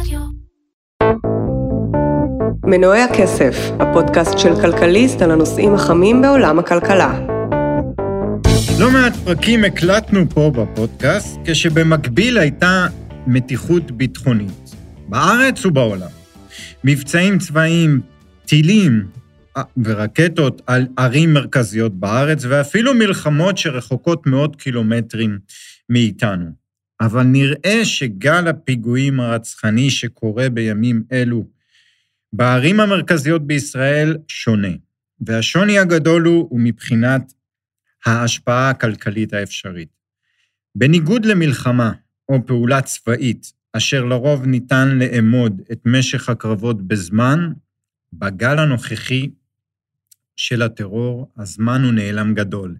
רדיו. מנועי הכסף, הפודקאסט של כלכליסט על הנושאים החמים בעולם הכלכלה. לא מעט פרקים הקלטנו פה בפודקאסט, כשבמקביל הייתה מתיחות ביטחונית, בארץ ובעולם. מבצעים צבאיים, טילים אה, ורקטות על ערים מרכזיות בארץ, ואפילו מלחמות שרחוקות מאות קילומטרים מאיתנו. אבל נראה שגל הפיגועים הרצחני שקורה בימים אלו בערים המרכזיות בישראל שונה, והשוני הגדול הוא, הוא מבחינת ההשפעה הכלכלית האפשרית. בניגוד למלחמה או פעולה צבאית, אשר לרוב ניתן לאמוד את משך הקרבות בזמן, בגל הנוכחי של הטרור, הזמן הוא נעלם גדול.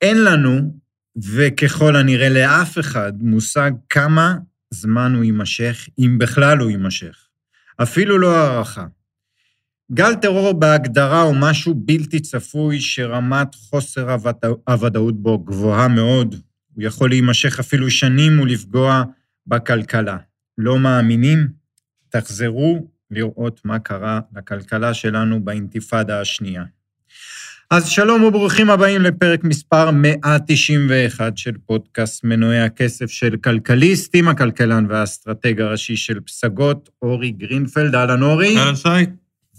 אין לנו, וככל הנראה לאף אחד, מושג כמה זמן הוא יימשך, אם בכלל הוא יימשך. אפילו לא הערכה. גל טרור בהגדרה הוא משהו בלתי צפוי שרמת חוסר הוודאות בו גבוהה מאוד. הוא יכול להימשך אפילו שנים ולפגוע בכלכלה. לא מאמינים? תחזרו לראות מה קרה לכלכלה שלנו באינתיפאדה השנייה. אז שלום וברוכים הבאים לפרק מספר 191 של פודקאסט מנועי הכסף של כלכליסט, עם הכלכלן והאסטרטג הראשי של פסגות, אורי גרינפלד. אהלן אורי. אהלן שי.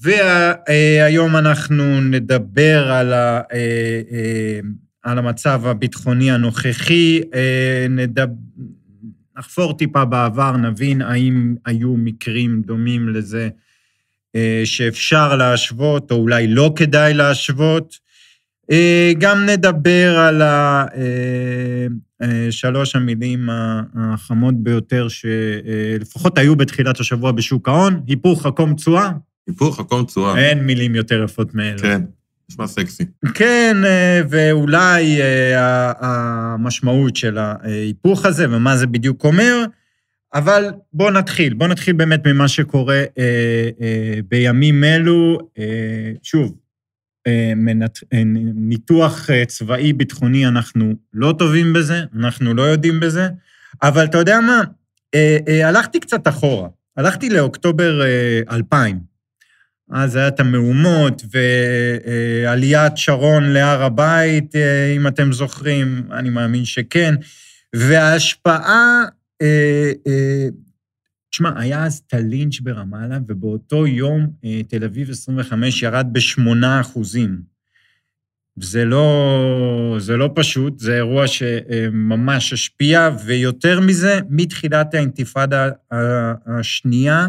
והיום אנחנו נדבר על, ה, אה, אה, על המצב הביטחוני הנוכחי, אה, נדבר, נחפור טיפה בעבר, נבין האם היו מקרים דומים לזה שאפשר להשוות, או אולי לא כדאי להשוות. גם נדבר על שלוש המילים החמות ביותר שלפחות היו בתחילת השבוע בשוק ההון, היפוך חכום תשואה, היפוך, חכום תשואה. אין מילים יותר יפות מאלה. כן, נשמע סקסי. כן, אה, ואולי אה, המשמעות של ההיפוך הזה ומה זה בדיוק אומר, אבל בואו נתחיל. בואו נתחיל באמת ממה שקורה אה, בימים אלו. שוב, ניתוח צבאי ביטחוני, אנחנו לא טובים בזה, אנחנו לא יודעים בזה, אבל אתה יודע מה? הלכתי קצת אחורה. הלכתי לאוקטובר 2000. אז היה את המהומות ועליית שרון להר הבית, אה, אם אתם זוכרים, אני מאמין שכן, וההשפעה, אה, אה, תשמע, היה אז את הלינץ' ברמאללה, ובאותו יום תל אביב 25 ירד ב-8 אחוזים. זה לא, זה לא פשוט, זה אירוע שממש השפיע, ויותר מזה, מתחילת האינתיפאדה השנייה, אה,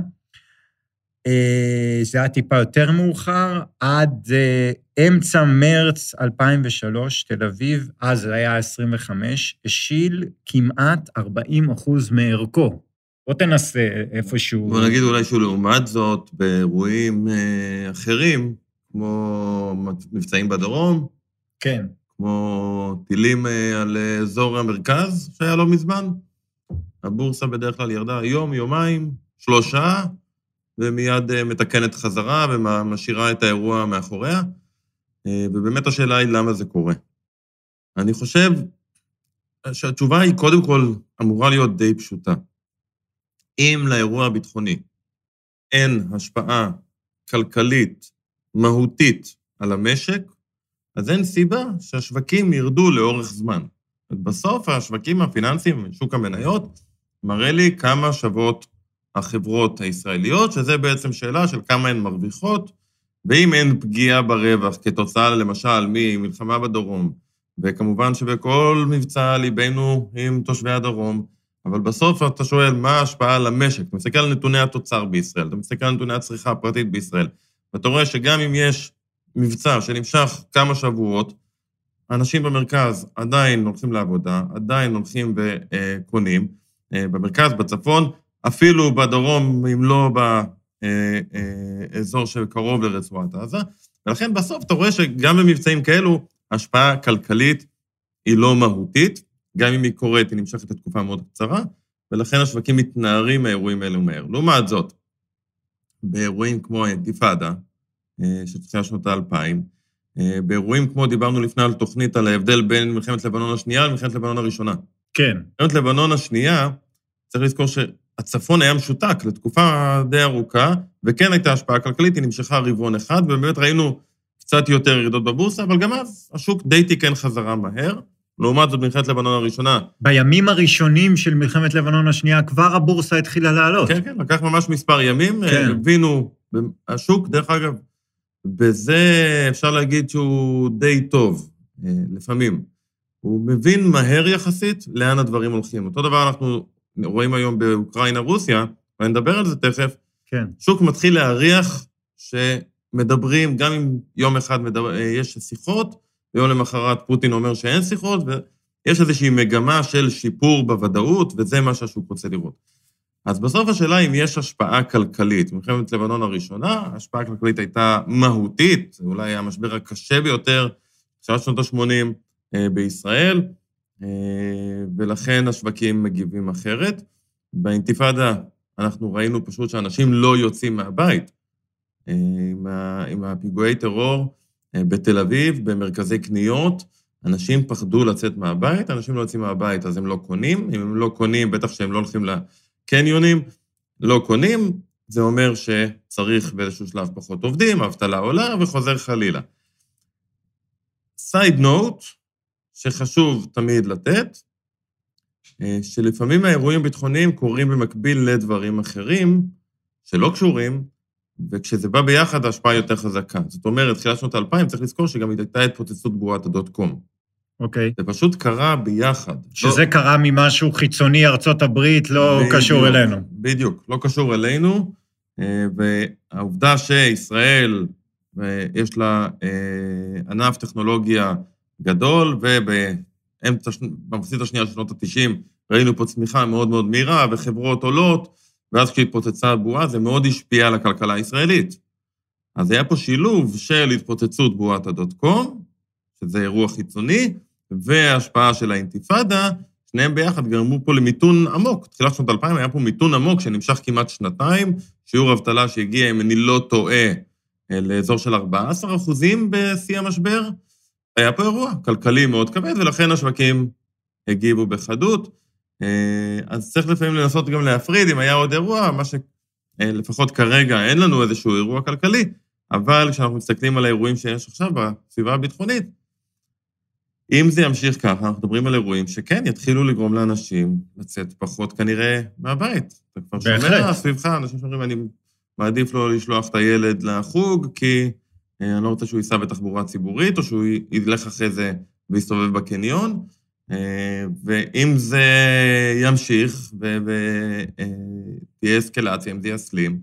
זה היה טיפה יותר מאוחר, עד אה, אמצע מרץ 2003, תל אביב, אז זה היה 25, השיל כמעט 40 אחוז מערכו. בוא תנסה איפשהו... בוא נגיד אולי שהוא לעומת זאת, באירועים אה, אחרים, כמו מבצעים בדרום, כן. כמו טילים על אזור המרכז, שהיה לא מזמן, הבורסה בדרך כלל ירדה יום, יומיים, שלושה, ומיד אה, מתקנת חזרה ומשאירה את האירוע מאחוריה. אה, ובאמת השאלה היא למה זה קורה. אני חושב שהתשובה היא קודם כל אמורה להיות די פשוטה. אם לאירוע הביטחוני אין השפעה כלכלית מהותית על המשק, אז אין סיבה שהשווקים ירדו לאורך זמן. בסוף השווקים הפיננסיים, שוק המניות, מראה לי כמה שוות החברות הישראליות, שזה בעצם שאלה של כמה הן מרוויחות, ואם אין פגיעה ברווח כתוצאה, למשל, ממלחמה בדרום, וכמובן שבכל מבצע ליבנו עם תושבי הדרום, אבל בסוף אתה שואל מה ההשפעה על המשק. אתה מסתכל על נתוני התוצר בישראל, אתה מסתכל על נתוני הצריכה הפרטית בישראל, ואתה רואה שגם אם יש מבצע שנמשך כמה שבועות, אנשים במרכז עדיין הולכים לעבודה, עדיין הולכים וקונים, אה, במרכז, בצפון, אפילו בדרום, אם לא באזור שקרוב לרצועת עזה. ולכן בסוף אתה רואה שגם במבצעים כאלו, השפעה כלכלית היא לא מהותית, גם אם היא קורית, היא נמשכת לתקופה מאוד קצרה, ולכן השווקים מתנערים מהאירועים האלו מהר. לעומת זאת, באירועים כמו האינתיפאדה, אה, של תחילת שנות האלפיים, אה, באירועים כמו, דיברנו לפני על תוכנית על ההבדל בין מלחמת לבנון השנייה למלחמת לבנון הראשונה. כן. מלחמת לבנון השנייה, צריך לזכור ש... הצפון היה משותק לתקופה די ארוכה, וכן הייתה השפעה כלכלית, היא נמשכה רבעון אחד, ובאמת ראינו קצת יותר ירידות בבורסה, אבל גם אז השוק די תיקן חזרה מהר. לעומת זאת, מלחמת לבנון הראשונה. בימים הראשונים של מלחמת לבנון השנייה, כבר הבורסה התחילה לעלות. כן, כן, לקח ממש מספר ימים. כן. הבינו, השוק, דרך אגב, בזה אפשר להגיד שהוא די טוב, אה, לפעמים. הוא מבין מהר יחסית לאן הדברים הולכים. אותו דבר אנחנו רואים היום באוקראינה-רוסיה, ואני אדבר על זה תכף. כן. שוק מתחיל להריח שמדברים, גם אם יום אחד מדבר, אה, יש שיחות, ויום למחרת פוטין אומר שאין שיחות, ויש איזושהי מגמה של שיפור בוודאות, וזה מה שהשוק רוצה לראות. אז בסוף השאלה אם יש השפעה כלכלית. במלחמת לבנון הראשונה, ההשפעה הכלכלית הייתה מהותית, זה אולי המשבר הקשה ביותר, תחילת שנות ה-80 אה, בישראל, ולכן השווקים מגיבים אחרת. באינתיפאדה אנחנו ראינו פשוט שאנשים לא יוצאים מהבית. אה, עם הפיגועי טרור, אה, בתל אביב, במרכזי קניות, אנשים פחדו לצאת מהבית, אנשים לא יוצאים מהבית אז הם לא קונים, אם הם לא קונים, בטח שהם לא הולכים לקניונים, לא קונים, זה אומר שצריך באיזשהו שלב פחות עובדים, האבטלה עולה וחוזר חלילה. סייד נוט, שחשוב תמיד לתת, אה, שלפעמים האירועים הביטחוניים קורים במקביל לדברים אחרים שלא קשורים, וכשזה בא ביחד, ההשפעה יותר חזקה. זאת אומרת, תחילת שנות האלפיים, צריך לזכור שגם הייתה התפוצצות בועת הדוט קום. אוקיי. זה פשוט קרה ביחד. שזה לא... קרה ממשהו חיצוני, ארצות הברית, לא בדיוק, קשור אלינו. בדיוק, לא קשור אלינו, אה, והעובדה שישראל, אה, יש לה ענף טכנולוגיה גדול, ובאמצע, במחצית השנייה של שנות ה-90, ראינו פה צמיחה מאוד מאוד מהירה, וחברות עולות, ואז כשהתפוצצה הבועה, זה מאוד השפיע על הכלכלה הישראלית. אז היה פה שילוב של התפוצצות בועת הדוט קום, שזה אירוע חיצוני, וההשפעה של האינתיפאדה, שניהם ביחד גרמו פה למיתון עמוק. תחילת שנות 2000 היה פה מיתון עמוק שנמשך כמעט שנתיים, שיעור אבטלה שהגיע, אם אני לא טועה, לאזור של 14 אחוזים בשיא המשבר. היה פה אירוע כלכלי מאוד כבד, ולכן השווקים הגיבו בחדות. אה, אז צריך לפעמים לנסות גם להפריד, אם היה עוד אירוע, מה שלפחות כרגע אין לנו איזשהו אירוע כלכלי, אבל כשאנחנו מסתכלים על האירועים שיש עכשיו בסביבה הביטחונית, אם זה ימשיך ככה, אנחנו מדברים על אירועים שכן יתחילו לגרום לאנשים לצאת פחות כנראה מהבית. אתה כבר שומע סביבך, אנשים שאומרים, אני מעדיף לא לשלוח את הילד לחוג, כי אה, אני לא רוצה שהוא ייסע בתחבורה ציבורית, או שהוא ילך אחרי זה ויסתובב בקניון. אה, ואם זה ימשיך ותהיה אסקלציה, אם זה יסלים,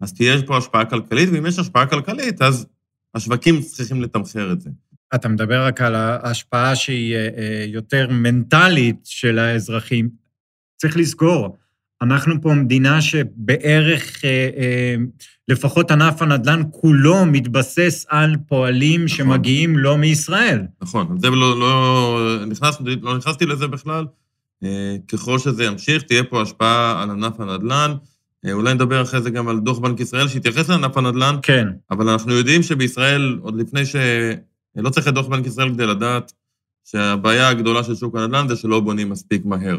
אז תהיה פה השפעה כלכלית, ואם יש השפעה כלכלית, אז השווקים צריכים לתמחר את זה. אתה מדבר רק על ההשפעה שהיא אה, אה, יותר מנטלית של האזרחים. צריך לזכור, אנחנו פה מדינה שבערך, אה, אה, לפחות ענף הנדל"ן כולו מתבסס על פועלים נכון. שמגיעים לא מישראל. נכון, זה לא, לא, נכנס, לא נכנסתי לזה בכלל. אה, ככל שזה ימשיך, תהיה פה השפעה על ענף הנדל"ן. אולי נדבר אחרי זה גם על דוח בנק ישראל שיתייחס לענף הנדל"ן. כן. אבל אנחנו יודעים שבישראל, עוד לפני ש... לא צריך את דוח בנק ישראל כדי לדעת שהבעיה הגדולה של שוק הנדל"ן זה שלא בונים מספיק מהר.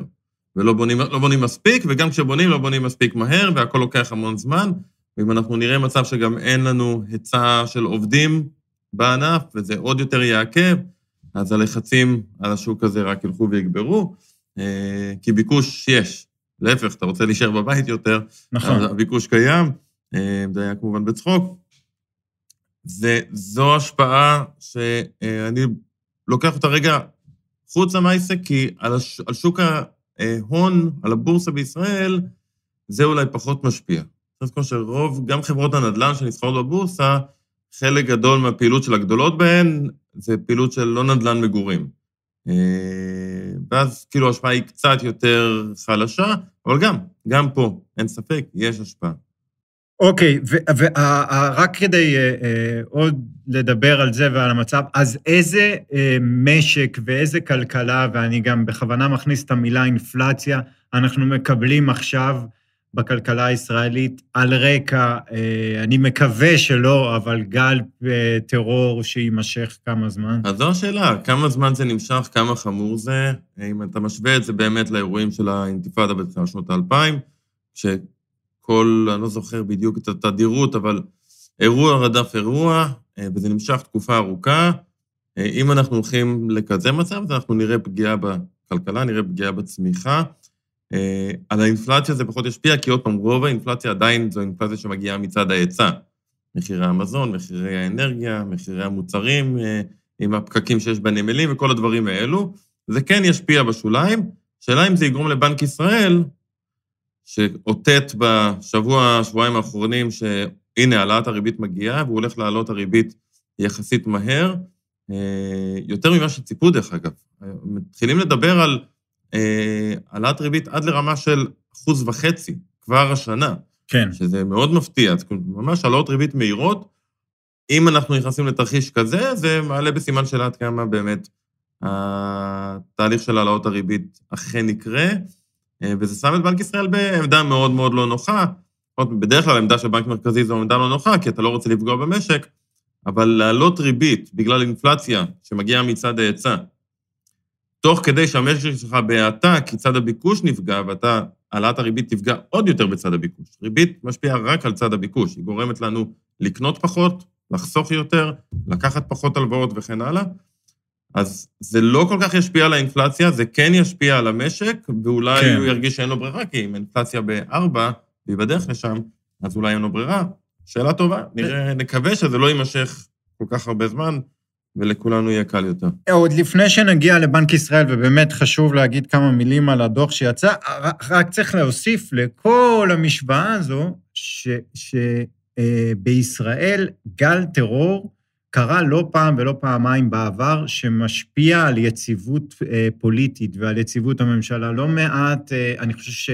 ולא בונים, לא בונים מספיק, וגם כשבונים לא בונים מספיק מהר, והכל לוקח המון זמן. ואם אנחנו נראה מצב שגם אין לנו היצע של עובדים בענף, וזה עוד יותר יעכב, אז הלחצים על השוק הזה רק ילכו ויגברו, אה, כי ביקוש יש. להפך, אתה רוצה להישאר בבית יותר, נכון. הביקוש קיים, אה, זה היה כמובן בצחוק. זה, זו השפעה שאני לוקח אותה רגע חוצה מהעסק, כי על, הש, על שוק אה, הון על הבורסה בישראל, זה אולי פחות משפיע. צריך לזכור שרוב, גם חברות הנדל"ן שנסחרות בבורסה, חלק גדול מהפעילות של הגדולות בהן זה פעילות של לא נדל"ן מגורים. אה, ואז כאילו ההשפעה היא קצת יותר חלשה, אבל גם, גם פה, אין ספק, יש השפעה. אוקיי, ורק כדי uh, uh, עוד לדבר על זה ועל המצב, אז איזה uh, משק ואיזה כלכלה, ואני גם בכוונה מכניס את המילה אינפלציה, אנחנו מקבלים עכשיו בכלכלה הישראלית על רקע, אני מקווה שלא, אבל גל טרור שיימשך כמה זמן? אז זו השאלה, כמה זמן זה נמשך, כמה חמור זה, אם אתה משווה את זה באמת לאירועים של האינתיפאדה בתחילת שנות האלפיים, שכל, אני לא זוכר בדיוק את התדירות, אבל אירוע רדף אירוע, אה, וזה נמשך תקופה ארוכה. אה, אם אנחנו הולכים לכזה מצב, אז אנחנו נראה פגיעה בכלכלה, נראה פגיעה בצמיחה. אה, על האינפלציה זה פחות ישפיע, כי עוד פעם, רוב האינפלציה עדיין זו אינפלציה שמגיעה מצד ההיצע. מחירי המזון, מחירי האנרגיה, מחירי המוצרים, עם הפקקים שיש בנמלים וכל הדברים האלו. זה כן ישפיע בשוליים. השאלה אם זה יגרום לבנק ישראל, שאותת בשבוע, שבועיים האחרונים, שהנה, העלאת הריבית מגיעה, והוא הולך להעלות הריבית יחסית מהר, אה, יותר ממה שציפו, דרך אגב. מתחילים לדבר על אה, העלאת ריבית עד לרמה של אחוז וחצי, כבר השנה. כן. שזה מאוד מפתיע, ממש העלאות ריבית מהירות. אם אנחנו נכנסים לתרחיש כזה, זה מעלה בסימן שאלה עד כמה באמת התהליך של העלאות הריבית אכן יקרה, וזה שם את בנק ישראל בעמדה מאוד מאוד לא נוחה. בדרך כלל העמדה של בנק מרכזי זו עמדה לא נוחה, כי אתה לא רוצה לפגוע במשק, אבל להעלות ריבית בגלל אינפלציה שמגיעה מצד ההיצע, תוך כדי שהמשק שלך בהאטה, כי צד הביקוש נפגע, ואתה, העלאת הריבית תפגע עוד יותר בצד הביקוש. ריבית משפיעה רק על צד הביקוש, היא גורמת לנו לקנות פחות, לחסוך יותר, לקחת פחות הלוואות וכן הלאה. אז זה לא כל כך ישפיע על האינפלציה, זה כן ישפיע על המשק, ואולי כן. הוא ירגיש שאין לו ברירה, כי אם אינפלציה בארבע, והיא בדרך לשם, אז אולי אין לו ברירה. שאלה טובה, נראה, נקווה שזה לא יימשך כל כך הרבה זמן, ולכולנו יהיה קל יותר. עוד לפני שנגיע לבנק ישראל, ובאמת חשוב להגיד כמה מילים על הדוח שיצא, רק צריך להוסיף לכל המשוואה הזו, שבישראל אה, גל טרור קרה לא פעם ולא פעמיים בעבר, שמשפיע על יציבות אה, פוליטית ועל יציבות הממשלה. לא מעט, אה, אני חושב ש...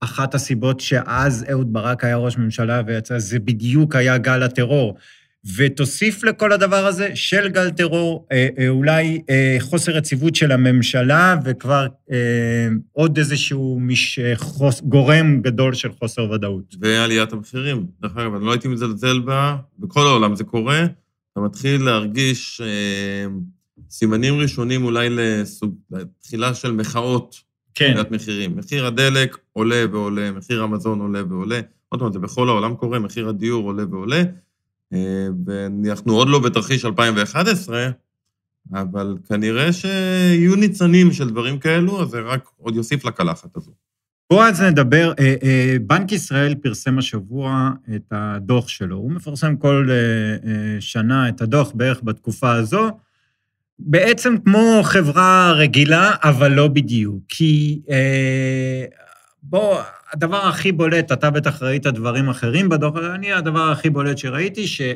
אחת הסיבות שאז אהוד ברק היה ראש ממשלה ויצא, זה בדיוק היה גל הטרור. ותוסיף לכל הדבר הזה של גל טרור, אה, אולי חוסר יציבות של הממשלה, וכבר אה, עוד איזשהו מש, חוס, גורם גדול של חוסר ודאות. ועליית המחירים. דרך אגב, אני לא הייתי מזלזל בה, בכל העולם זה קורה. אתה מתחיל להרגיש אה, סימנים ראשונים אולי לסוג, לתחילה של מחאות כן. עליית מחירים. מחיר הדלק עולה ועולה, מחיר המזון עולה ועולה. עוד פעם, זה בכל העולם קורה, מחיר הדיור עולה ועולה. אה, ואנחנו עוד לא בתרחיש 2011, אבל כנראה שיהיו ניצנים של דברים כאלו, אז זה רק עוד יוסיף לקלחת הזו. בואו אז נדבר, אה, אה, בנק ישראל פרסם השבוע את הדוח שלו. הוא מפרסם כל שנה את הדוח בערך בתקופה הזו. בעצם כמו חברה רגילה, אבל לא בדיוק. כי אה, בוא, הדבר הכי בולט, אתה בטח ראית דברים אחרים בדוח, אני, הדבר הכי בולט שראיתי, שהוא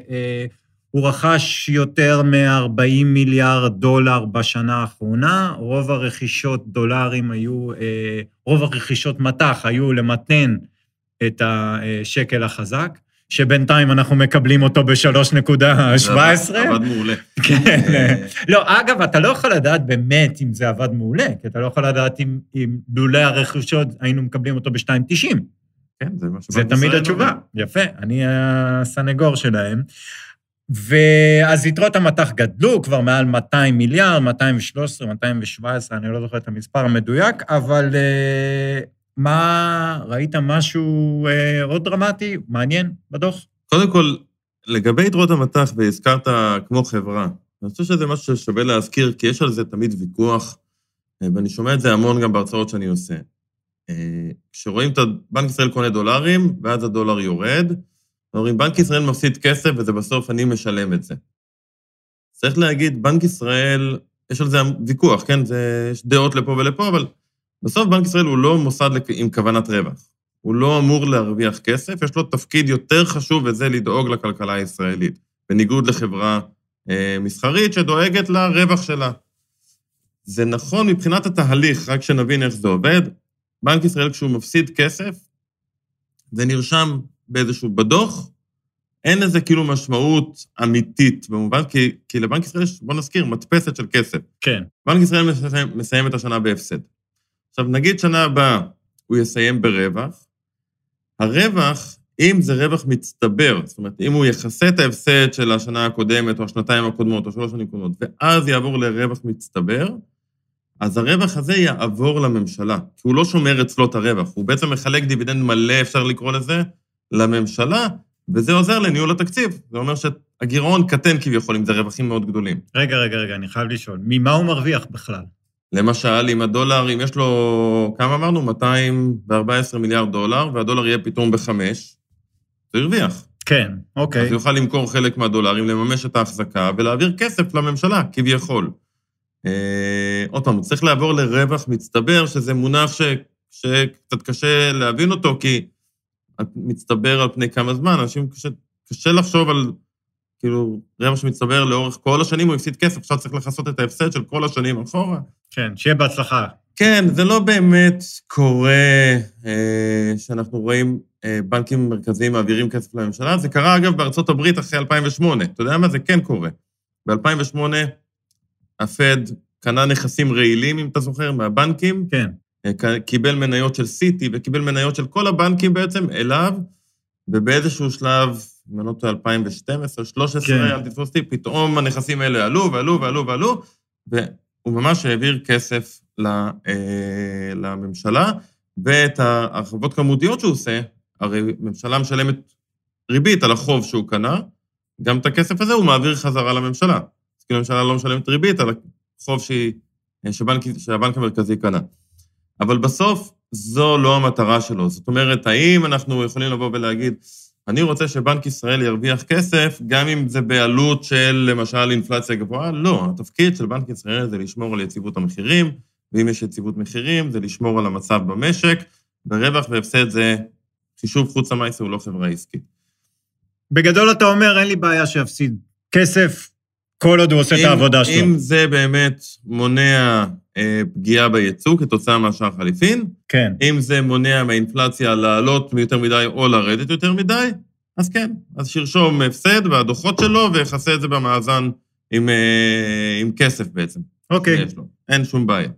אה, רכש יותר מ-40 מיליארד דולר בשנה האחרונה, רוב הרכישות דולרים היו, אה, רוב הרכישות מטח היו למתן את השקל החזק. שבינתיים אנחנו מקבלים אותו ב-3.17. עבד מעולה. כן. לא, אגב, אתה לא יכול לדעת באמת אם זה עבד מעולה, כי אתה לא יכול לדעת אם, אם לולא הרכושות היינו מקבלים אותו ב-2.90. כן, זה מה זה תמיד התשובה. יפה, אני הסנגור שלהם. ואז יתרות המטח גדלו כבר מעל 200 מיליארד, 213, 217, אני לא זוכר את המספר המדויק, אבל אה, מה, ראית משהו אה, עוד דרמטי, מעניין בדוח? קודם כל, לגבי יתרות המטח, והזכרת כמו חברה, אני חושב שזה משהו ששווה להזכיר, כי יש על זה תמיד ויכוח, אה, ואני שומע את זה המון גם בהרצאות שאני עושה. כשרואים את בנק ישראל קונה דולרים, ואז הדולר יורד, אומרים, בנק ישראל מפסיד כסף, וזה בסוף אני משלם את זה. צריך להגיד, בנק ישראל, יש על זה ויכוח, כן? זה, יש דעות לפה ולפה, אבל בסוף בנק ישראל הוא לא מוסד עם כוונת רווח. הוא לא אמור להרוויח כסף, יש לו תפקיד יותר חשוב, וזה לדאוג לכלכלה הישראלית, בניגוד לחברה אה, מסחרית שדואגת לרווח שלה. זה נכון מבחינת התהליך, רק שנבין איך זה עובד. בנק ישראל, כשהוא מפסיד כסף, זה נרשם באיזשהו, בדוח, אין לזה כאילו משמעות אמיתית, במובן, כי, כי לבנק ישראל יש, בוא נזכיר, מדפסת של כסף. כן. בנק ישראל מסיים, מסיים את השנה בהפסד. עכשיו, נגיד שנה הבאה הוא יסיים ברווח, הרווח, אם זה רווח מצטבר, זאת אומרת, אם הוא יכסה את ההפסד של השנה הקודמת, או השנתיים הקודמות, או שלוש שנים קודמות, ואז יעבור לרווח מצטבר, אז הרווח הזה יעבור לממשלה, כי הוא לא שומר אצלו את הרווח, הוא בעצם מחלק דיבידנד מלא, אפשר לקרוא לזה, לממשלה, וזה עוזר לניהול התקציב. זה אומר שהגירעון קטן כביכול, אם זה רווחים מאוד גדולים. רגע, רגע, רגע, אני חייב לשאול, ממה הוא מרוויח בכלל? למשל, אם הדולר, אם יש לו, כמה אמרנו? 214 מיליארד דולר, והדולר יהיה פתאום בחמש, זה הרוויח. כן, אוקיי. אז הוא יוכל למכור חלק מהדולרים, לממש את ההחזקה ולהעביר כסף לממשלה, כביכול. אה, עוד פעם, צריך לעבור לרווח מצטבר, שזה מונח ש, שקצת קשה להבין אותו, כי מצטבר על פני כמה זמן, אנשים קשה, קשה לחשוב על, כאילו, רווח שמצטבר לאורך כל השנים, הוא הפסיד כסף, עכשיו צריך לכסות את ההפסד של כל השנים אחורה. כן, שיהיה בהצלחה. כן, זה לא באמת קורה אה, שאנחנו רואים אה, בנקים מרכזיים מעבירים כסף לממשלה. זה קרה, אגב, בארצות הברית אחרי 2008. אתה יודע מה? זה כן קורה. ב-2008 הפד קנה נכסים רעילים, אם אתה זוכר, מהבנקים. כן. אה, קיבל מניות של סיטי וקיבל מניות של כל הבנקים בעצם אליו, ובאיזשהו שלב, אם אני לא טועה, 2012, 2013, כן. אל תתפוס אותי, פתאום הנכסים האלה עלו ועלו ועלו ועלו, והוא ממש העביר כסף אה, לממשלה, ואת ההרחבות כמותיות שהוא עושה, הרי ממשלה משלמת ריבית על החוב שהוא קנה, גם את הכסף הזה הוא מעביר חזרה לממשלה. אז כאילו הממשלה לא משלמת ריבית על החוב שהיא, שבנק, שהבנק המרכזי קנה. אבל בסוף זו לא המטרה שלו. זאת אומרת, האם אנחנו יכולים לבוא ולהגיד, אני רוצה שבנק ישראל ירוויח כסף, גם אם זה בעלות של למשל אינפלציה גבוהה? לא, התפקיד של בנק ישראל זה לשמור על יציבות המחירים, ואם יש יציבות מחירים, זה לשמור על המצב במשק, ורווח והפסד זה חישוב חוץ המייסר הוא לא חברה עסקית. בגדול אתה אומר, אין לי בעיה שיפסיד כסף כל עוד הוא עושה אם, את העבודה שלו. אם זה באמת מונע פגיעה בייצוא כתוצאה מהשאר חליפין, כן. אם זה מונע מהאינפלציה לעלות יותר מדי או לרדת יותר מדי, אז כן, אז שירשום הפסד והדוחות שלו ויכסה את זה במאזן עם, אה, עם כסף בעצם. אוקיי. אין שום בעיה.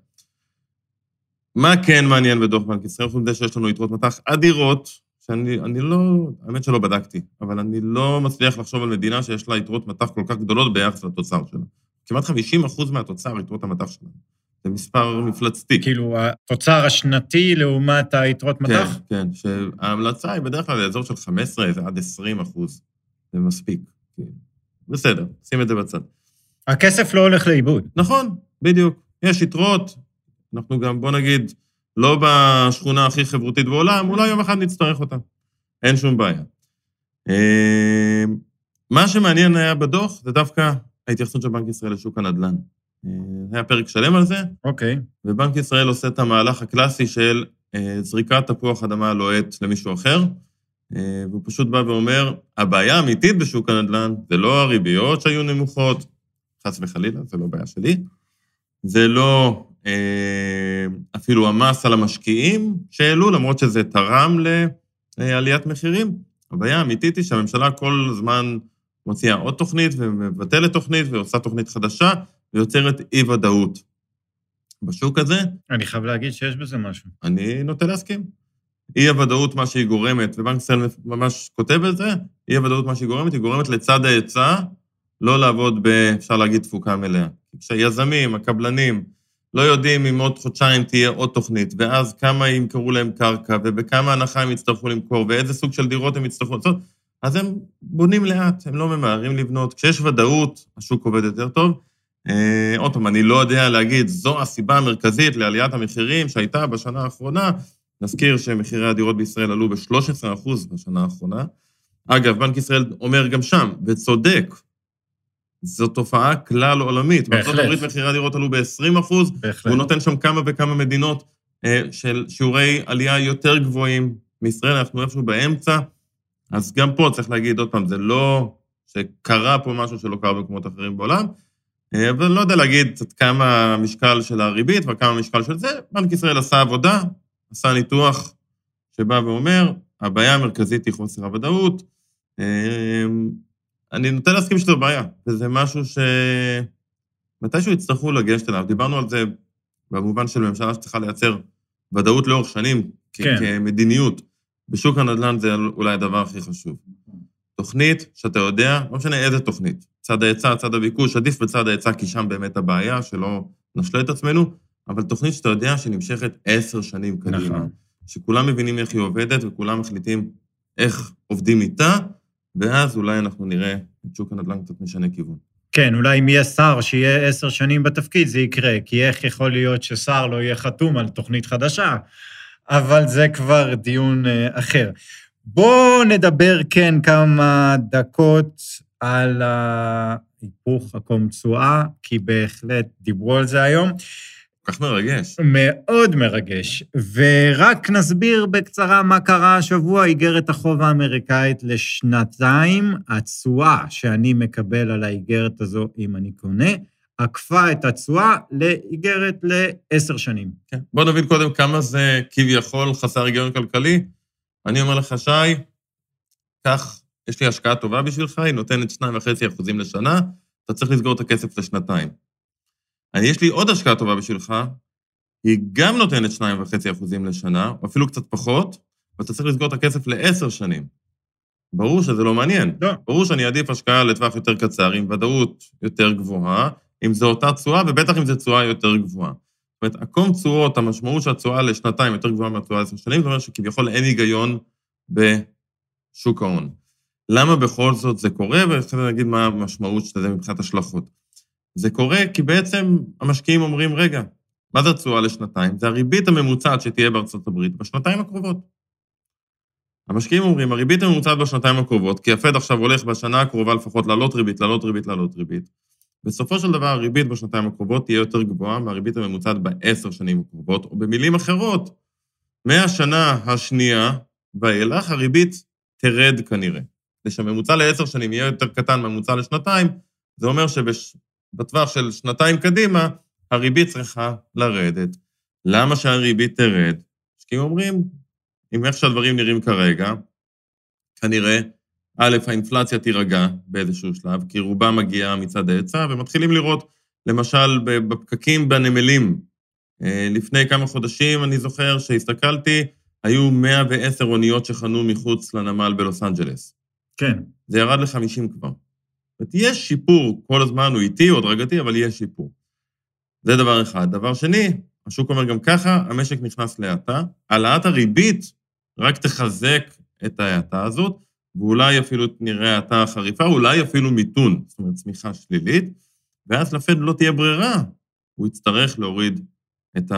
מה כן מעניין בדוח בנק ישראל? חוץ מזה שיש לנו יתרות מטח אדירות, שאני לא, האמת שלא בדקתי, אבל אני לא מצליח לחשוב על מדינה שיש לה יתרות מטח כל כך גדולות ביחס לתוצר שלה. כמעט 50 אחוז מהתוצר, יתרות המטח שלה. זה מספר מפלצתי. כאילו, התוצר השנתי לעומת היתרות כן, מטח? כן, כן, שההמלצה היא בדרך כלל לאזור של 15 עד 20 אחוז. זה מספיק. כן. בסדר, שים את זה בצד. הכסף לא הולך לאיבוד. נכון, בדיוק. יש יתרות, אנחנו גם, בוא נגיד, לא בשכונה הכי חברותית בעולם, אולי יום אחד נצטרך אותה. אין שום בעיה. אה, מה שמעניין היה בדוח זה דווקא ההתייחסות של בנק ישראל לשוק הנדל"ן. אה, היה פרק שלם על זה. אוקיי. Okay. ובנק ישראל עושה את המהלך הקלאסי של אה, זריקת תפוח אדמה לוהט למישהו אחר, והוא פשוט בא ואומר, הבעיה האמיתית בשוק הנדל"ן זה לא הריביות שהיו נמוכות, חס וחלילה, זה לא בעיה שלי, זה לא אה, אפילו המס על המשקיעים שהעלו, למרות שזה תרם לעליית מחירים. הבעיה האמיתית היא שהממשלה כל הזמן מוציאה עוד תוכנית ומבטלת תוכנית ועושה תוכנית חדשה ויוצרת אי-ודאות. בשוק הזה... אני חייב להגיד שיש בזה משהו. אני נוטה להסכים. אי-הוודאות, מה שהיא גורמת, ובנק ישראל ממש כותב את זה, אי-הוודאות, מה שהיא גורמת, היא גורמת לצד ההיצע לא לעבוד ב, אפשר להגיד, תפוקה מלאה. כשהיזמים, הקבלנים, לא יודעים אם עוד חודשיים תהיה עוד תוכנית, ואז כמה ימכרו להם קרקע, ובכמה הנחה הם יצטרכו למכור, ואיזה סוג של דירות הם יצטרכו לעשות, אז הם בונים לאט, הם לא ממהרים לבנות. כשיש ודאות, השוק עובד יותר טוב. אה, עוד פעם, אני לא יודע להגיד, זו הסיבה המרכזית לעליית המחירים שהייתה בשנה האחרונה. נזכיר שמחירי הדירות בישראל עלו ב-13% בשנה האחרונה. אגב, בנק ישראל אומר גם שם, וצודק, זו תופעה כלל עולמית. בארצות הברית מחירי הדירות עלו ב-20 אחוז, הוא נותן שם כמה וכמה מדינות אה, של שיעורי עלייה יותר גבוהים מישראל, אנחנו איפשהו באמצע. אז גם פה צריך להגיד עוד פעם, זה לא שקרה פה משהו שלא קרה במקומות אחרים בעולם, אבל אני לא יודע להגיד קצת כמה המשקל של הריבית וכמה המשקל של זה. בנק ישראל עשה עבודה, עשה ניתוח שבא ואומר, הבעיה המרכזית היא חוסר הוודאות, אה, אני נוטה להסכים שזו בעיה, וזה משהו ש... מתישהו יצטרכו לגשת אליו. דיברנו על זה במובן של ממשלה שצריכה לייצר ודאות לאורך שנים, כן. כמדיניות. בשוק הנדל"ן זה אולי הדבר הכי חשוב. תוכנית שאתה יודע, לא משנה איזה תוכנית, צד ההיצע, צד הביקוש, עדיף בצד ההיצע, כי שם באמת הבעיה, שלא נשלה את עצמנו, אבל תוכנית שאתה יודע שנמשכת עשר שנים קדימה. נכון. שכולם מבינים איך היא עובדת וכולם מחליטים איך עובדים איתה, ואז אולי אנחנו נראה את שוק הנדל"ן קצת משנה כיוון. כן, אולי אם יהיה שר שיהיה עשר שנים בתפקיד, זה יקרה, כי איך יכול להיות ששר לא יהיה חתום על תוכנית חדשה? אבל זה כבר דיון אה, אחר. בואו נדבר, כן, כמה דקות על ההיפוך עקום תשואה, כי בהחלט דיברו על זה היום. כל כך מרגש. מאוד מרגש. ורק נסביר בקצרה מה קרה השבוע, איגרת החוב האמריקאית לשנתיים, התשואה שאני מקבל על האיגרת הזו, אם אני קונה, עקפה את התשואה לאיגרת לעשר שנים. כן. בוא נבין קודם כמה זה כביכול חסר היגיון כלכלי. אני אומר לך, שי, קח, יש לי השקעה טובה בשבילך, היא נותנת 2.5% לשנה, אתה צריך לסגור את הכסף לשנתיים. אני, יש לי עוד השקעה טובה בשבילך, היא גם נותנת 2.5% לשנה, או אפילו קצת פחות, ואתה צריך לסגור את הכסף לעשר שנים. ברור שזה לא מעניין. לא. ברור שאני אעדיף השקעה לטווח יותר קצר, עם ודאות יותר גבוהה, אם זו אותה תשואה, ובטח אם זו תשואה יותר גבוהה. אומרת, עקום תשואות, המשמעות של התשואה לשנתיים יותר גבוהה מהתשואה לעשר שנים, זאת אומרת שכביכול אין היגיון בשוק ההון. למה בכל זאת זה קורה, ואחרי זה נגיד מה המשמעות של זה מבחינת השלכות. זה קורה כי בעצם המשקיעים אומרים, רגע, מה זה התשואה לשנתיים? זה הריבית הממוצעת שתהיה בארצות הברית בשנתיים הקרובות. המשקיעים אומרים, הריבית הממוצעת בשנתיים הקרובות, כי הפד עכשיו הולך בשנה הקרובה לפחות לעלות ריבית, לעלות ריבית, לעלות ריבית. בסופו של דבר הריבית בשנתיים הקרובות תהיה יותר גבוהה מהריבית הממוצעת בעשר שנים הקרובות, או במילים אחרות, מהשנה השנייה ואילך הריבית תרד כנראה. כדי שהממוצע לעשר שנים יהיה יותר קטן מהממוצע לשנתיים, זה אומר שבטווח של שנתיים קדימה, הריבית צריכה לרדת. למה שהריבית תרד? כי אומרים, עם איך שהדברים נראים כרגע, כנראה, א', האינפלציה תירגע באיזשהו שלב, כי רובה מגיעה מצד ההיצע, ומתחילים לראות, למשל, בפקקים בנמלים. אה, לפני כמה חודשים, אני זוכר שהסתכלתי, היו 110 אוניות שחנו מחוץ לנמל בלוס אנג'לס. כן. זה ירד ל-50 כבר. זאת אומרת, יש שיפור, כל הזמן הוא איטי או הדרגתי, אבל יש שיפור. זה דבר אחד. דבר שני, השוק אומר גם ככה, המשק נכנס להאטה. העלאת הריבית רק תחזק את ההאטה הזאת, ואולי אפילו נראה האטה חריפה, אולי אפילו מיתון, זאת אומרת צמיחה שלילית, ואז לפד לא תהיה ברירה, הוא יצטרך להוריד את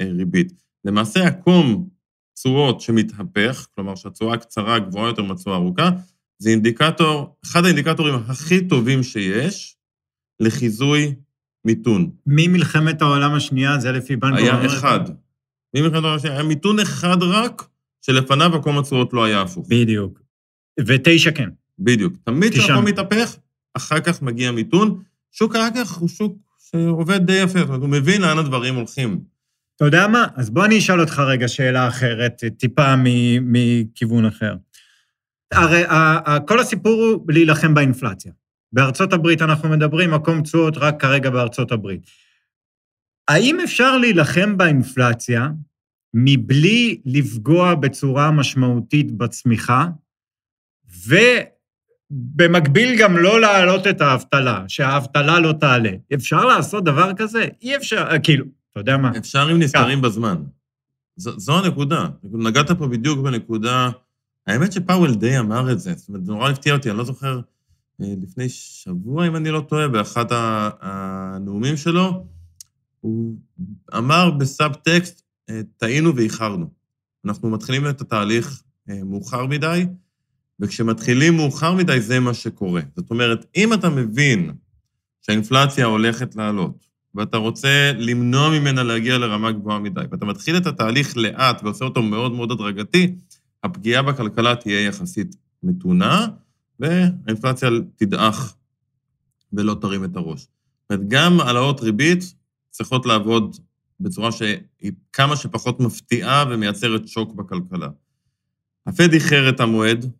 הריבית. למעשה, עקום תשואות שמתהפך, כלומר שהתשואה הקצרה גבוהה יותר מהתשואה הארוכה, זה אינדיקטור, אחד האינדיקטורים הכי טובים שיש לחיזוי מיתון. ממלחמת העולם השנייה, זה לפי בנק... היה אחד. ממלחמת העולם השנייה, היה מיתון אחד רק, שלפניו עקום התשואות לא היה הפוך. בדיוק. ותשע כן. בדיוק. תמיד. כשהעקום מתהפך, אחר כך מגיע מיתון. שוק האג"ח הוא שוק שעובד די יפה, זאת אומרת, הוא מבין לאן הדברים הולכים. אתה יודע מה? אז בוא אני אשאל אותך רגע שאלה אחרת, טיפה מכיוון אחר. הרי כל הסיפור הוא להילחם באינפלציה. בארצות הברית אנחנו מדברים, מקום תשואות רק כרגע בארצות הברית. האם אפשר להילחם באינפלציה מבלי לפגוע בצורה משמעותית בצמיחה, ובמקביל גם לא להעלות את האבטלה, שהאבטלה לא תעלה? אפשר לעשות דבר כזה? אי אפשר, כאילו, אתה יודע מה? אפשר אם נזכרים בזמן. זו, זו הנקודה. נגעת פה בדיוק בנקודה... האמת שפאוול די אמר את זה, זאת אומרת, זה נורא הפתיע אותי, אני לא זוכר, אה, לפני שבוע, אם אני לא טועה, באחד הנאומים שלו, הוא אמר בסאב-טקסט, אה, טעינו ואיחרנו. אנחנו מתחילים את התהליך אה, מאוחר מדי, וכשמתחילים מאוחר מדי, זה מה שקורה. זאת אומרת, אם אתה מבין שהאינפלציה הולכת לעלות, ואתה רוצה למנוע ממנה להגיע לרמה גבוהה מדי, ואתה מתחיל את התהליך לאט ועושה אותו מאוד מאוד הדרגתי, הפגיעה בכלכלה תהיה יחסית מתונה, והאינפלציה תדעך ולא תרים את הראש. זאת אומרת, גם העלאות ריבית צריכות לעבוד בצורה שהיא כמה שפחות מפתיעה ומייצרת שוק בכלכלה. הפד איחר את המועד,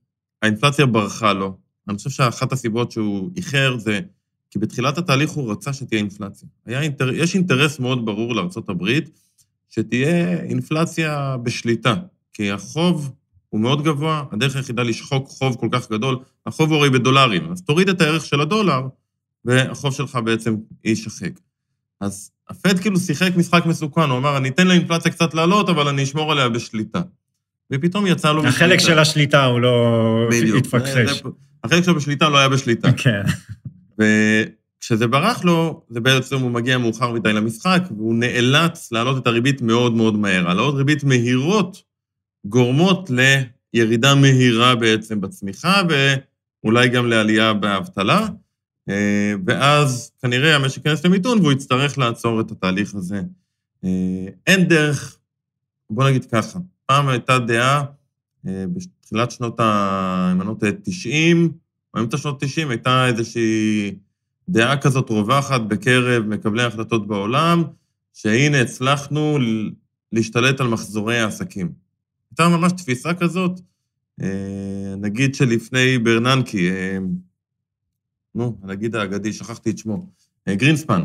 האינפלציה ברחה לו. אני חושב שאחת הסיבות שהוא איחר זה כי בתחילת התהליך הוא רצה שתהיה אינפלציה. היה אינטר... יש אינטרס מאוד ברור לארה"ב שתהיה אינפלציה בשליטה, כי החוב הוא מאוד גבוה, הדרך היחידה לשחוק חוב כל כך גדול, החוב הוא הרי בדולרים, אז תוריד את הערך של הדולר, והחוב שלך בעצם יישחק. אז הפד כאילו שיחק משחק מסוכן, הוא אמר, אני אתן לאינפלציה קצת לעלות, אבל אני אשמור עליה בשליטה. ופתאום יצא לו החלק של השליטה הוא לא בדיוק. התפקשש. זה- החלק שלו בשליטה לא היה בשליטה. כן. וכשזה ברח לו, זה בעצם הוא מגיע מאוחר מדי למשחק, והוא נאלץ להעלות את הריבית מאוד מאוד מהר. העלאות ריבית מהירות גורמות לירידה מהירה בעצם בצמיחה, ואולי גם לעלייה באבטלה. אה, ואז כנראה המשק ייכנס למיתון והוא יצטרך לעצור את התהליך הזה. אה, אין דרך, בוא נגיד ככה, פעם הייתה דעה, אה, בתחילת שנות ה... אם אני לא טועה, 90, או אמצע שנות 90, הייתה איזושהי דעה כזאת רווחת בקרב מקבלי ההחלטות בעולם, שהנה הצלחנו להשתלט על מחזורי העסקים. הייתה ממש תפיסה כזאת, אה, נגיד שלפני ברננקי, אה, נו, הנגיד האגדי, שכחתי את שמו, גרינספן.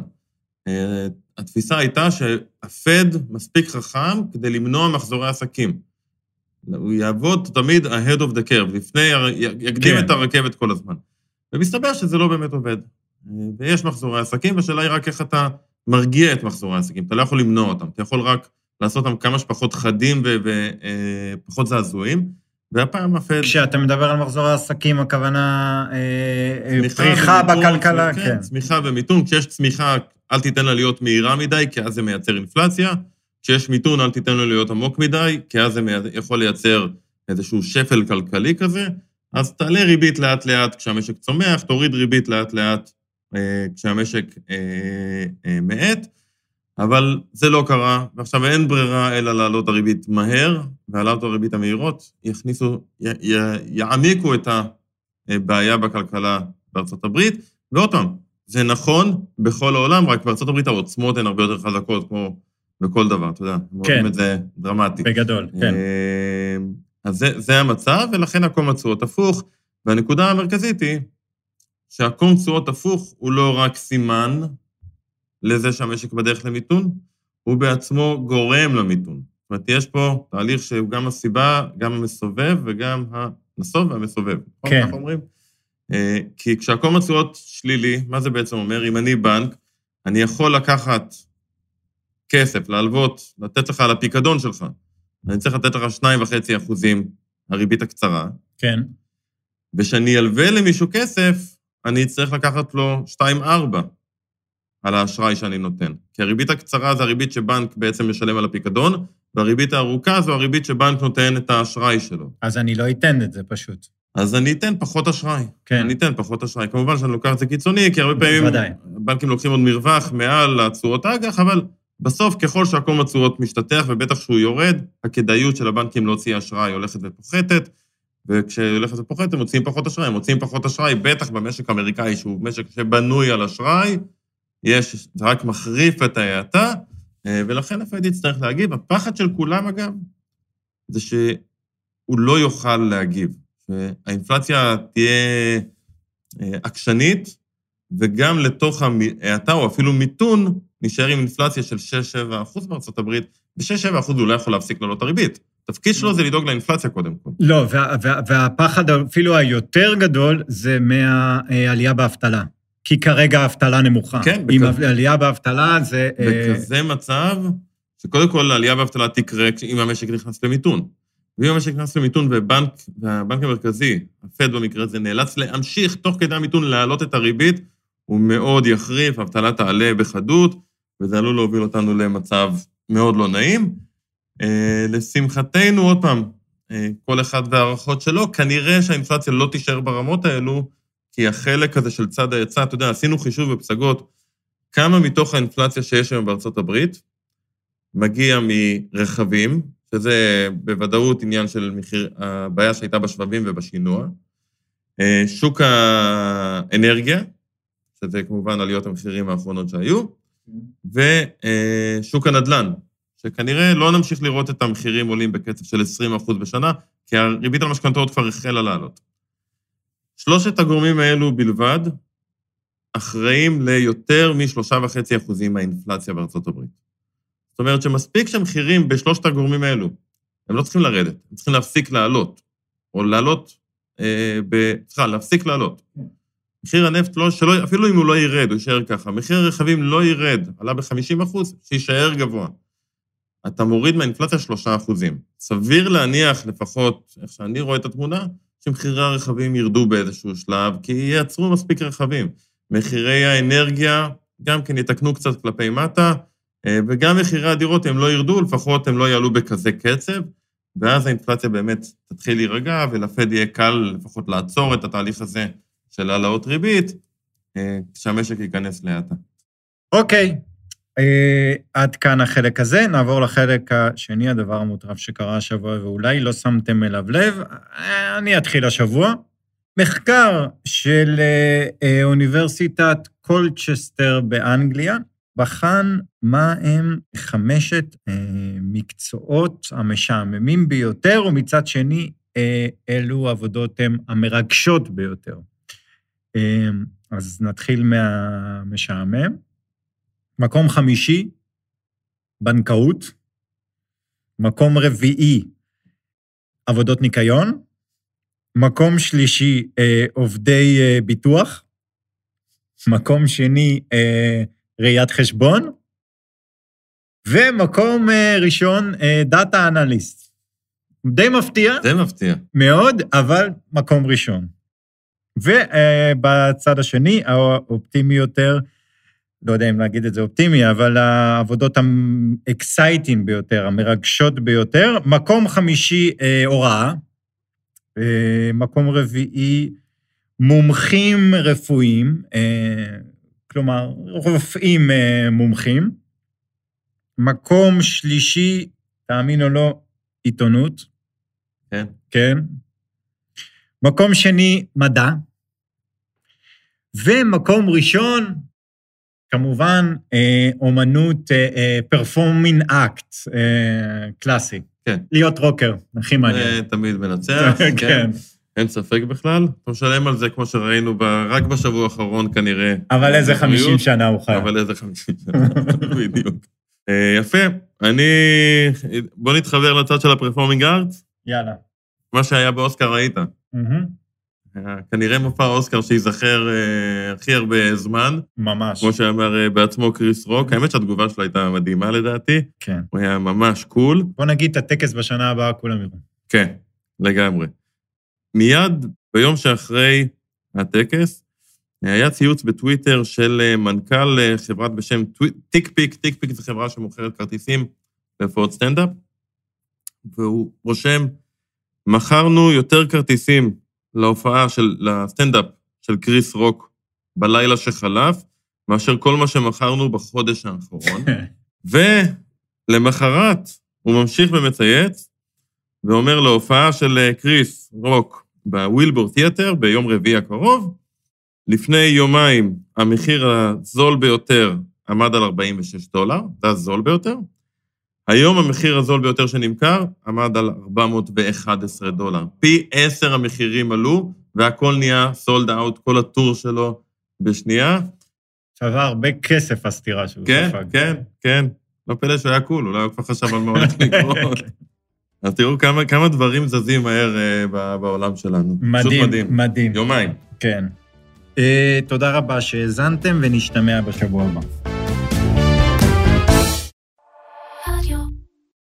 אה, התפיסה הייתה שהפד מספיק חכם כדי למנוע מחזורי עסקים. הוא יעבוד תמיד ahead of the curve, לפני, יקדים כן. את הרכבת כל הזמן. ומסתבר שזה לא באמת עובד. אה, ויש מחזורי עסקים, והשאלה היא רק איך אתה מרגיע את מחזורי העסקים. אתה לא יכול למנוע אותם, אתה יכול רק לעשות אותם כמה שפחות חדים ופחות זעזועים. והפעם הפד... כשאתה מדבר על מחזור העסקים, הכוונה אה, אה, פריחה ומיתון, בכלכלה, צמ- כן. צמיחה ומיתון. כשיש צמיחה, אל תיתן לה להיות מהירה מדי, כי אז זה מייצר אינפלציה. כשיש מיתון, אל תיתן לו להיות עמוק מדי, כי אז זה יכול לייצר איזשהו שפל כלכלי כזה. אז תעלה ריבית לאט-לאט כשהמשק צומח, תוריד ריבית לאט-לאט אה, כשהמשק אה, אה, מאט. אבל זה לא קרה, ועכשיו אין ברירה אלא להעלות הריבית מהר, והעלאות הריבית המהירות יכניסו, י, י, יעמיקו את הבעיה בכלכלה בארצות הברית. ועוד פעם, זה נכון בכל העולם, רק בארצות הברית העוצמות הן הרבה יותר חזקות, כמו בכל דבר, אתה יודע, כן. רואים את זה דרמטי. בגדול, כן. אה, אז זה, זה המצב, ולכן עקום התשואות הפוך. והנקודה המרכזית היא שעקום תשואות הפוך הוא לא רק סימן לזה שהמשק בדרך למיתון, הוא בעצמו גורם למיתון. זאת אומרת, יש פה תהליך שהוא גם הסיבה, גם המסובב וגם הנסוב והמסובב. נכון? כן. ככה אומרים? אה, כי כשעקום התשואות שלילי, מה זה בעצם אומר? אם אני בנק, אני יכול לקחת כסף, להלוות, לתת לך על הפיקדון שלך. אני צריך לתת לך 2.5 אחוזים הריבית הקצרה, כן. וכשאני אלווה למישהו כסף, אני אצטרך לקחת לו 2.4 על האשראי שאני נותן. כי הריבית הקצרה זה הריבית שבנק בעצם משלם על הפיקדון, והריבית הארוכה זו הריבית שבנק נותן את האשראי שלו. אז אני לא אתן את זה פשוט. אז אני אתן פחות אשראי. כן. אני אתן פחות אשראי. כמובן שאני לוקח את זה קיצוני, כי הרבה פעמים בוודאי. בנקים לוקחים עוד מרווח מעל התשואות האג"ח, אבל בסוף, ככל שעקום התשואות משתטח, ובטח שהוא יורד, הכדאיות של הבנקים להוציא אשראי הולכת ופוחתת, וכשהיא הולכת ופוחתת, הם מוציאים פחות אשראי. הם מוציאים פחות אשראי, בטח במשק האמריקאי, שהוא משק שבנוי על אשראי, יש, זה רק מחריף את ההאטה, אה, ולכן הפד יצטרך להגיב. הפחד של כולם, אגב, זה שהוא לא יוכל להגיב. שהאינפלציה תהיה אה, עקשנית, וגם לתוך ההאטה, או אפילו מיתון, נשאר עם אינפלציה של 6-7 אחוז בארצות הברית. ב-6-7 אחוז הוא לא יכול להפסיק לעלות את הריבית. התפקיד שלו זה לדאוג לאינפלציה קודם כל. לא, וה, וה, והפחד אפילו היותר גדול זה מהעלייה באבטלה. כי כרגע האבטלה נמוכה. כן, עם בכזה- עלייה באבטלה זה... אה, בכזה מצב, שקודם כל העלייה באבטלה תקרה אם המשק נכנס למיתון. ואם המשק נכנס למיתון ובנק, והבנק המרכזי, הפד במקרה הזה, נאלץ להמשיך תוך כדי המיתון להעלות את הריבית, הוא מאוד יחריף, האבטלה תעלה בחדות, וזה עלול להוביל אותנו למצב מאוד לא נעים. אה, לשמחתנו, עוד פעם, אה, כל אחד וההערכות שלו, כנראה שהאינפלציה לא תישאר ברמות האלו, כי החלק הזה של צד ההיצע, אתה יודע, עשינו חישוב בפסגות, כמה מתוך האינפלציה שיש היום בארצות הברית מגיע מרכבים, שזה בוודאות עניין של מחיר, הבעיה שהייתה בשבבים ובשינוע, אה, שוק האנרגיה, שזה כמובן עליות המחירים האחרונות שהיו, ושוק הנדל"ן, שכנראה לא נמשיך לראות את המחירים עולים בקצב של 20% בשנה, כי הריבית על משכנתאות כבר החלה לעלות. שלושת הגורמים האלו בלבד אחראים ליותר מ-3.5% מהאינפלציה בארצות הברית. זאת אומרת שמספיק שהמחירים בשלושת הגורמים האלו, הם לא צריכים לרדת, הם צריכים להפסיק לעלות, או לעלות, אה, ב... סליחה, להפסיק לעלות. מחיר הנפט, לא, שלא, אפילו אם הוא לא ירד, הוא יישאר ככה. מחיר הרכבים לא ירד, עלה ב-50 אחוז, שיישאר גבוה. אתה מוריד מהאינפלציה 3 אחוזים. סביר להניח, לפחות, איך שאני רואה את התמונה, שמחירי הרכבים ירדו באיזשהו שלב, כי ייצרו מספיק רכבים. מחירי האנרגיה גם כן יתקנו קצת כלפי מטה, אה, וגם מחירי הדירות, הם לא ירדו, לפחות הם לא יעלו בכזה קצב, ואז האינפלציה באמת תתחיל להירגע, ולפד יהיה קל לפחות לעצור את התהליך הזה של העלאות ריבית, אה, כשהמשק ייכנס לאטה. אוקיי, עד כאן החלק הזה, נעבור לחלק השני, הדבר המוטרף שקרה השבוע ואולי לא שמתם אליו לב. אה, אני אתחיל השבוע. מחקר של אה, אוניברסיטת קולצ'סטר באנגליה בחן מה הם חמשת אה, מקצועות המשעממים ביותר, ומצד שני, אה, אלו עבודות הן המרגשות ביותר. אה, אז נתחיל מהמשעמם. מקום חמישי, בנקאות. מקום רביעי, עבודות ניקיון. מקום שלישי, אה, עובדי אה, ביטוח. מקום שני, אה, ראיית חשבון. ומקום אה, ראשון, אה, דאטה אנליסט. די מפתיע. זה מפתיע. מאוד, אבל מקום ראשון. ובצד השני, האופטימי יותר, לא יודע אם להגיד את זה אופטימי, אבל העבודות ה exciting ביותר, המרגשות ביותר. מקום חמישי, אה, הוראה. אה, מקום רביעי, מומחים רפואיים, אה, כלומר, רופאים אה, מומחים. מקום שלישי, תאמין או לא, עיתונות. כן. כן. מקום שני, מדע. ומקום ראשון, כמובן, אה, אומנות, performing art, קלאסי. כן. להיות רוקר, הכי מעניין. זה תמיד מנצח, כן. כן. אין ספק בכלל. אתה משלם על זה, כמו שראינו, ב- רק בשבוע האחרון כנראה. אבל איזה בבריאות, 50 שנה הוא חי. אבל איזה 50 שנה, בדיוק. אה, יפה. אני... בוא נתחבר לצד של ה performing art. יאללה. מה שהיה באוסקר ראית. היה כנראה מופע אוסקר שייזכר אה, הכי הרבה זמן, ממש. כמו שאמר אה, בעצמו קריס רוק. האמת שהתגובה שלו הייתה מדהימה לדעתי. כן. הוא היה ממש cool. בוא נגיד את הטקס בשנה הבאה, כולם יראו. כן, לגמרי. מיד ביום שאחרי הטקס, היה ציוץ בטוויטר של אה, מנכ"ל אה, חברת בשם TickPick, TickPick זו חברה שמוכרת כרטיסים להופעות סטנדאפ, והוא רושם, מכרנו יותר כרטיסים להופעה של, לסטנדאפ של קריס רוק בלילה שחלף, מאשר כל מה שמכרנו בחודש האחרון. ולמחרת הוא ממשיך ומצייץ, ואומר להופעה של אה, קריס רוק ב Wilbur Theatre ביום רביעי הקרוב, לפני יומיים המחיר הזול ביותר עמד על 46 דולר, זה הזול ביותר. היום המחיר הזול ביותר שנמכר עמד על 411 דולר. פי עשר המחירים עלו, והכל נהיה סולד אאוט, כל הטור שלו בשנייה. שווה הרבה כסף הסתירה שהוא כן, ספג. כן, כן. לא פלא שהוא היה קול, אולי הוא כבר חשב על מה הולך לקרות. אז תראו כמה, כמה דברים זזים מהר ב- בעולם שלנו. מדהים, מדהים. מדהים. יומיים. כן. אה, תודה רבה שהאזנתם, ונשתמע בשבוע הבא.